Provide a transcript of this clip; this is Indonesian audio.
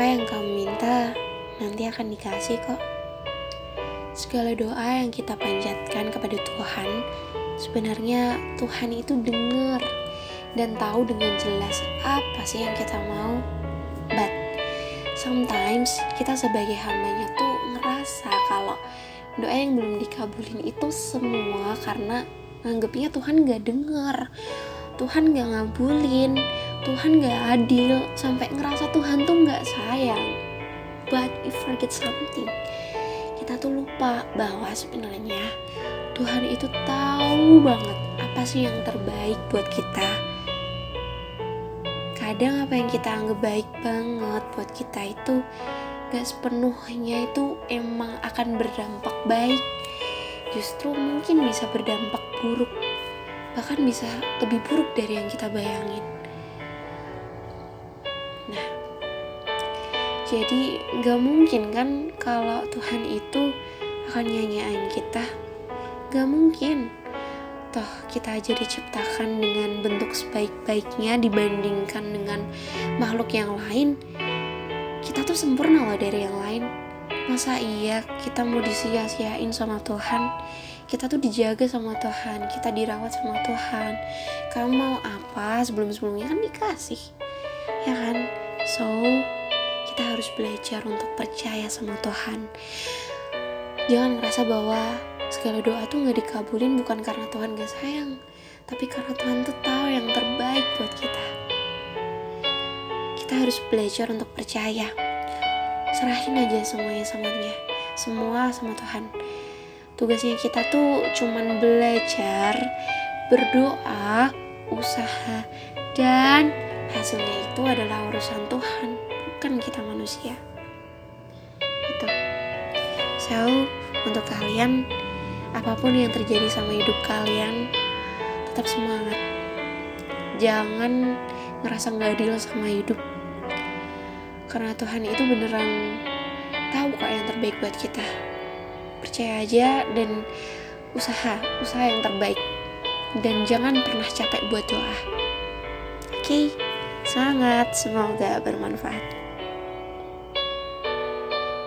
Apa yang kamu minta nanti akan dikasih kok. Segala doa yang kita panjatkan kepada Tuhan, sebenarnya Tuhan itu dengar dan tahu dengan jelas apa sih yang kita mau. But sometimes kita sebagai hambanya tuh ngerasa kalau doa yang belum dikabulin itu semua karena nganggepnya Tuhan gak denger Tuhan gak ngabulin Tuhan gak adil sampai ngerasa Tuhan tuh gak sayang. But if forget something kita tuh lupa bahwa sebenarnya Tuhan itu tahu banget apa sih yang terbaik buat kita. Kadang apa yang kita anggap baik banget buat kita itu gak sepenuhnya itu emang akan berdampak baik. Justru mungkin bisa berdampak buruk bahkan bisa lebih buruk dari yang kita bayangin jadi gak mungkin kan kalau Tuhan itu akan nyanyain kita? Gak mungkin. Toh kita aja diciptakan dengan bentuk sebaik-baiknya dibandingkan dengan makhluk yang lain. Kita tuh sempurna loh dari yang lain. Masa iya kita mau disia-siain sama Tuhan? Kita tuh dijaga sama Tuhan kita dirawat sama Tuhan. Kamu mau apa sebelum-sebelumnya? Kan dikasih ya kan? So harus belajar untuk percaya sama Tuhan. Jangan merasa bahwa segala doa tuh gak dikabulin bukan karena Tuhan gak sayang tapi karena Tuhan tuh tahu yang terbaik buat kita. Kita harus belajar untuk percaya. Serahin aja semuanya sama dia semua sama Tuhan. Tugasnya kita tuh cuman belajar berdoa usaha dan hasilnya itu adalah urusan Tuhan bukan kita manusia. Itu so untuk kalian apa pun yang terjadi sama hidup kalian tetap semangat. Jangan ngerasa nggak adil sama hidup. Karena Tuhan itu beneran tahu kok yang terbaik buat kita. Percaya aja dan usaha usaha yang terbaik. Dan jangan pernah capek buat doa. Oke okay? semangat. Semoga bermanfaat